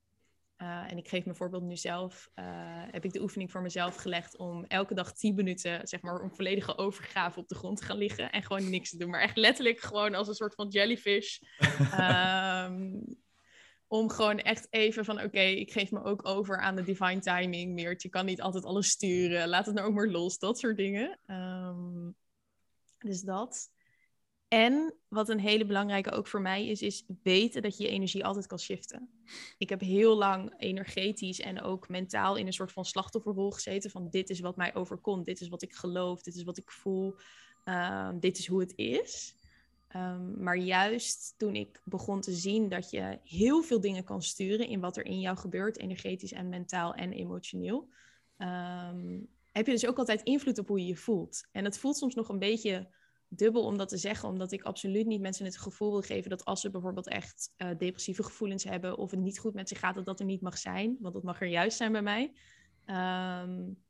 Uh, en ik geef me voorbeeld nu zelf, uh, heb ik de oefening voor mezelf gelegd om elke dag 10 minuten, zeg maar, een volledige overgave op de grond te gaan liggen en gewoon niks te doen. Maar echt letterlijk gewoon als een soort van jellyfish. um, om gewoon echt even van, oké, ik geef me ook over aan de divine timing. Meert, je kan niet altijd alles sturen. Laat het nou ook maar los, dat soort dingen. Um, dus dat. En wat een hele belangrijke ook voor mij is, is weten dat je je energie altijd kan shiften. Ik heb heel lang energetisch en ook mentaal in een soort van slachtofferrol gezeten van dit is wat mij overkomt, dit is wat ik geloof, dit is wat ik voel, um, dit is hoe het is. Um, maar juist toen ik begon te zien dat je heel veel dingen kan sturen in wat er in jou gebeurt, energetisch en mentaal en emotioneel, um, heb je dus ook altijd invloed op hoe je je voelt. En het voelt soms nog een beetje dubbel om dat te zeggen, omdat ik absoluut niet mensen het gevoel wil geven dat als ze bijvoorbeeld echt uh, depressieve gevoelens hebben of het niet goed met zich gaat, dat dat er niet mag zijn. Want dat mag er juist zijn bij mij. Um,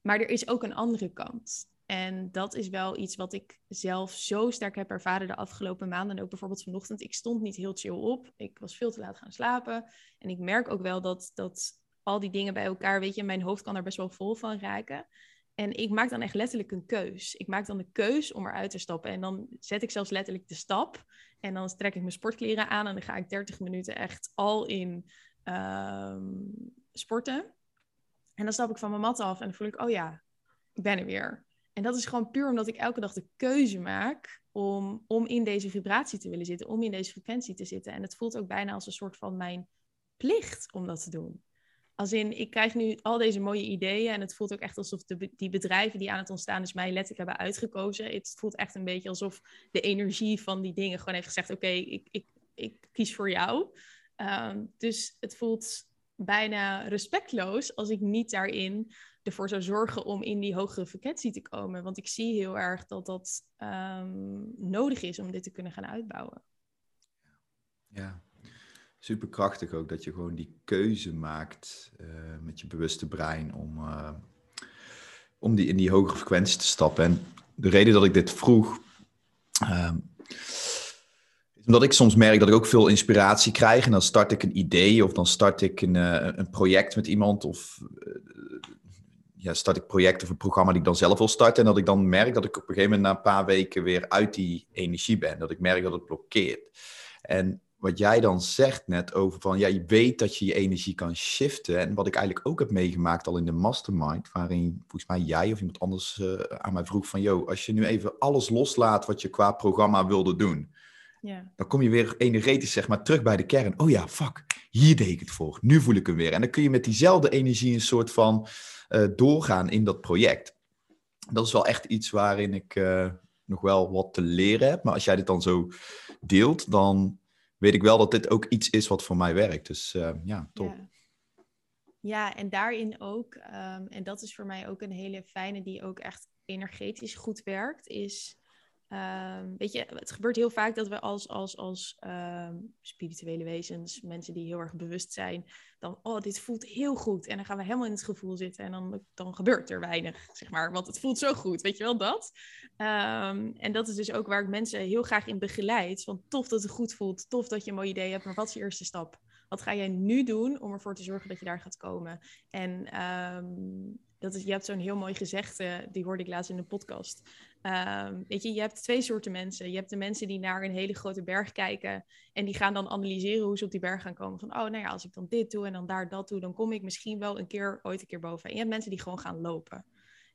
maar er is ook een andere kant. En dat is wel iets wat ik zelf zo sterk heb ervaren de afgelopen maanden. En ook bijvoorbeeld vanochtend. Ik stond niet heel chill op. Ik was veel te laat gaan slapen. En ik merk ook wel dat, dat al die dingen bij elkaar, weet je, mijn hoofd kan er best wel vol van raken. En ik maak dan echt letterlijk een keus. Ik maak dan de keus om eruit te stappen. En dan zet ik zelfs letterlijk de stap. En dan trek ik mijn sportkleren aan en dan ga ik 30 minuten echt al in ehm, sporten. En dan stap ik van mijn mat af en dan voel ik, oh ja, ik ben er weer. En dat is gewoon puur omdat ik elke dag de keuze maak om, om in deze vibratie te willen zitten, om in deze frequentie te zitten. En het voelt ook bijna als een soort van mijn plicht om dat te doen. Als in, ik krijg nu al deze mooie ideeën en het voelt ook echt alsof de, die bedrijven die aan het ontstaan is mij letterlijk hebben uitgekozen. Het voelt echt een beetje alsof de energie van die dingen gewoon heeft gezegd, oké, ik, ik, ik kies voor jou. Ehm, dus het voelt bijna respectloos als ik niet daarin ervoor zou zorgen om in die hogere frequentie te komen. Want ik zie heel erg dat dat um, nodig is om dit te kunnen gaan uitbouwen. Ja, superkrachtig ook dat je gewoon die keuze maakt uh, met je bewuste brein om, uh, om die, in die hogere frequentie te stappen. En de reden dat ik dit vroeg, is omdat ik soms merk dat ik ook veel inspiratie krijg. En dan start ik een idee of dan start ik een, uh, een project met iemand of ja, start ik project of een programma die ik dan zelf wil starten. En dat ik dan merk dat ik op een gegeven moment na een paar weken weer uit die energie ben. Dat ik merk dat het blokkeert. En wat jij dan zegt net over van, ja, je weet dat je je energie kan shiften. En wat ik eigenlijk ook heb meegemaakt al in de mastermind, waarin volgens mij jij of iemand anders uh, aan mij vroeg van, yo, als je nu even alles loslaat wat je qua programma wilde doen, ja. dan kom je weer energetisch zeg maar terug bij de kern. Oh ja, fuck, hier deed ik het voor, nu voel ik hem weer. En dan kun je met diezelfde energie een soort van uh, doorgaan in dat project. Dat is wel echt iets waarin ik uh, nog wel wat te leren heb. Maar als jij dit dan zo deelt, dan weet ik wel dat dit ook iets is wat voor mij werkt. Dus uh, ja, top. Ja. ja. en daarin ook, um, en dat is voor mij ook een hele fijne, die ook echt energetisch goed werkt, is Um, weet je, het gebeurt heel vaak dat we als, als, als um, spirituele wezens, mensen die heel erg bewust zijn, dan, oh, dit voelt heel goed. En dan gaan we helemaal in het gevoel zitten en dan, dan gebeurt er weinig, zeg maar. Want het voelt zo goed, weet je wel, dat. Um, en dat is dus ook waar ik mensen heel graag in begeleid. Van tof dat het goed voelt, tof dat je een mooi idee hebt, maar wat is je eerste stap? Wat ga jij nu doen om ervoor te zorgen dat je daar gaat komen? En dat is, je hebt zo'n heel mooi gezegde, die hoorde ik laatst in de podcast. Um, weet je, je hebt twee soorten mensen. Je hebt de mensen die naar een hele grote berg kijken en die gaan dan analyseren hoe ze op die berg gaan komen. Van, oh, nou ja, als ik dan dit doe en dan daar dat doe, dan kom ik misschien wel een keer, ooit een keer boven. En je hebt mensen die gewoon gaan lopen.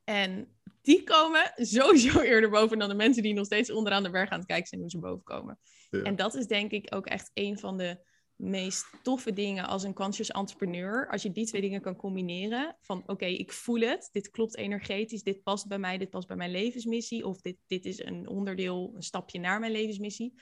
En die komen sowieso eerder boven dan de mensen die nog steeds onderaan de berg aan het kijken zijn hoe ze boven komen. En dat is denk ik ook echt een van de meest toffe dingen als een conscious entrepreneur. Als je die twee dingen kan combineren. Van oké, ik voel het. Dit klopt energetisch. Dit past bij mij. Dit past bij mijn levensmissie. Of dit, dit is een onderdeel, een stapje naar mijn levensmissie.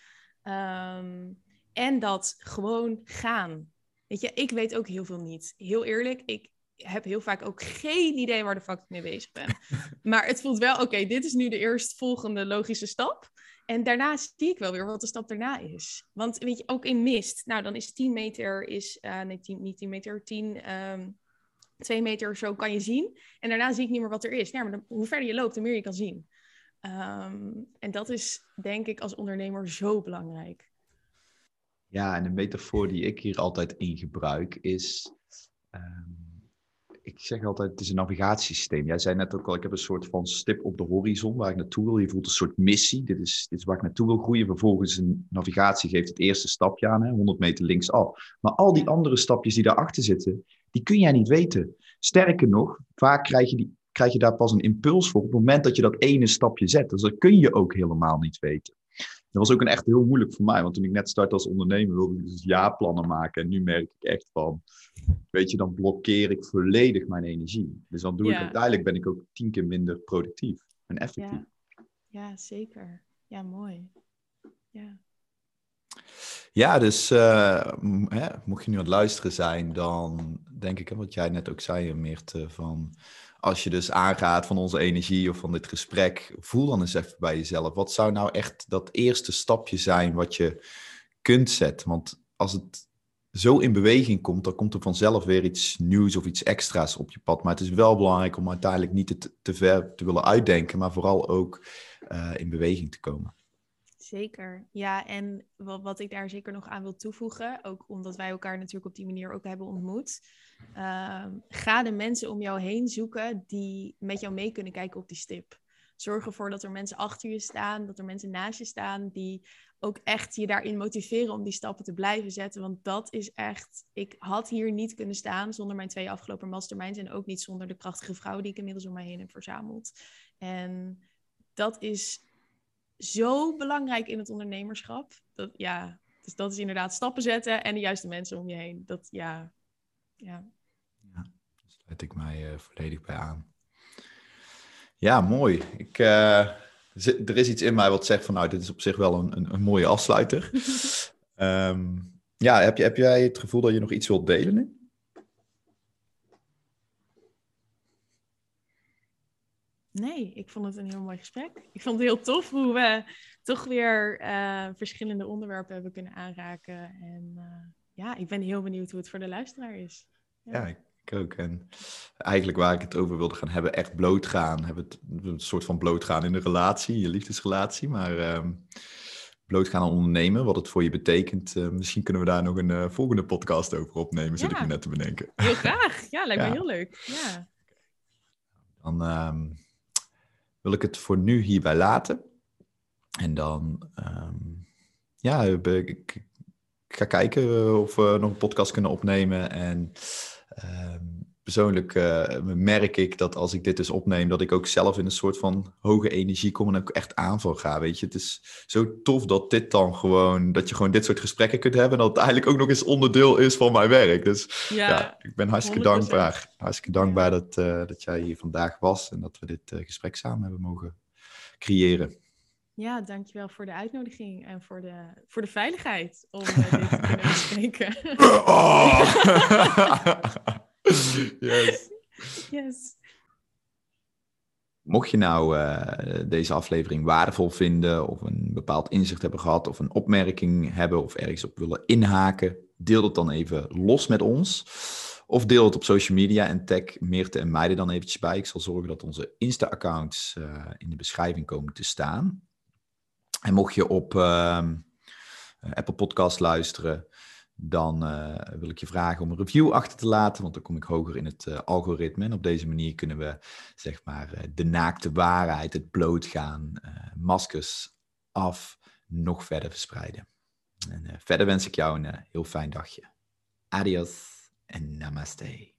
Um, en dat gewoon gaan. Weet je, ik weet ook heel veel niet. Heel eerlijk, ik heb heel vaak ook geen idee waar de fuck ik mee bezig ben. maar het voelt wel, oké, dit is nu de eerstvolgende logische stap. En daarna zie ik wel weer wat de stap daarna is. Want weet je, ook in mist, nou dan is 10 meter, is, uh, nee, 10, niet 10 meter, 10, um, 2 meter zo kan je zien. En daarna zie ik niet meer wat er is. Ja, maar hoe verder je loopt, hoe meer je kan zien. Um, en dat is denk ik als ondernemer zo belangrijk. Ja, en de metafoor die ik hier altijd in gebruik is. Um, ik zeg altijd, het is een navigatiesysteem. Jij zei net ook al, ik heb een soort van stip op de horizon waar ik naartoe wil. Je voelt een soort missie. Dit is, dit is waar ik naartoe wil groeien. Vervolgens een navigatie geeft het eerste stapje aan, hè, 100 meter linksaf. Maar al die andere stapjes die daarachter zitten, die kun jij niet weten. Sterker nog, vaak krijg je, die, krijg je daar pas een impuls voor op het moment dat je dat ene stapje zet. Dus dat kun je ook helemaal niet weten. Dat was ook een echt heel moeilijk voor mij, want toen ik net startte als ondernemer wilde ik dus jaarplannen maken. En nu merk ik echt van, weet je, dan blokkeer ik volledig mijn energie. Dus dan doe ik uiteindelijk ben ik ook tien keer minder productief en effectief. Ja, ja zeker. Ja, mooi. Ja. Ja, dus uh, hè, mocht je nu aan het luisteren zijn, dan denk ik, wat jij net ook zei, Meerte, van als je dus aangaat van onze energie of van dit gesprek, voel dan eens even bij jezelf. Wat zou nou echt dat eerste stapje zijn wat je kunt zetten? Want als het zo in beweging komt, dan komt er vanzelf weer iets nieuws of iets extra's op je pad. Maar het is wel belangrijk om uiteindelijk niet te, te ver te willen uitdenken, maar vooral ook uh, in beweging te komen. Zeker, ja. En wat, wat ik daar zeker nog aan wil toevoegen, ook omdat wij elkaar natuurlijk op die manier ook hebben ontmoet. Ehm, ga de mensen om jou heen zoeken die met jou mee kunnen kijken op die stip. Zorg ervoor dat er mensen achter je staan, dat er mensen naast je staan die ook echt je daarin motiveren om die stappen te blijven zetten. Want dat is echt, ik had hier niet kunnen staan zonder mijn twee afgelopen masterminds en ook niet zonder de krachtige vrouwen die ik inmiddels om mij heen heb verzameld. En dat is zo belangrijk in het ondernemerschap. Dat, ja, dus dat is inderdaad stappen zetten en de juiste mensen om je heen. Dat, ja, ja. ja daar sluit ik mij uh, volledig bij aan. Ja, mooi. Ik, uh, er is iets in mij wat zegt van, nou, dit is op zich wel een, een, een mooie afsluiter. um, ja, heb, je, heb jij het gevoel dat je nog iets wilt delen nu? Nee, ik vond het een heel mooi gesprek. Ik vond het heel tof hoe we toch weer uh, verschillende onderwerpen hebben kunnen aanraken. En uh, ja, ik ben heel benieuwd hoe het voor de luisteraar is. Ja, ja ik ook. En eigenlijk waar ik het over wilde gaan hebben, echt blootgaan. Hebben het een soort van blootgaan in de relatie, je liefdesrelatie. Maar uh, blootgaan aan ondernemen, wat het voor je betekent. Uh, misschien kunnen we daar nog een volgende podcast over opnemen, zit ja. ik me net te bedenken. Heel graag. Ja, lijkt ja. me heel leuk. Ja. Dan ehm, wil ik het voor nu hierbij laten. En dan, um, ja, ik, ik, ga kijken of we nog een podcast kunnen opnemen. En um, persoonlijk uh, merk ik dat als ik dit dus opneem, dat ik ook zelf in een soort van hoge energie kom en ook echt aanval ga. Weet je, het is zo tof dat dit dan gewoon, dat je gewoon dit soort gesprekken kunt hebben. En dat het eigenlijk ook nog eens onderdeel is van mijn werk. Dus ja, ja ik ben hartstikke 100%. dankbaar. Hartstikke dankbaar dat, uh, dat jij hier vandaag was en dat we dit uh, gesprek samen hebben mogen creëren. Ja, dankjewel voor de uitnodiging en voor de, voor de veiligheid om dit te kunnen bespreken. Yes. yes. Mocht je nou uh, deze aflevering waardevol vinden of een bepaald inzicht hebben gehad of een opmerking hebben of ergens op willen inhaken, deel het dan even los met ons. Of deel het op social media en tag Meerte en Meiden dan eventjes bij. Ik zal zorgen dat onze Insta-accounts uh, in de beschrijving komen te staan. En mocht je op uh, Apple Podcast luisteren, dan uh, wil ik je vragen om een review achter te laten, want dan kom ik hoger in het uh, algoritme. En op deze manier kunnen we zeg maar uh, de naakte waarheid, het blootgaan, maskers af, nog verder verspreiden. En verder wens ik jou een heel fijn dagje. Adios en namaste.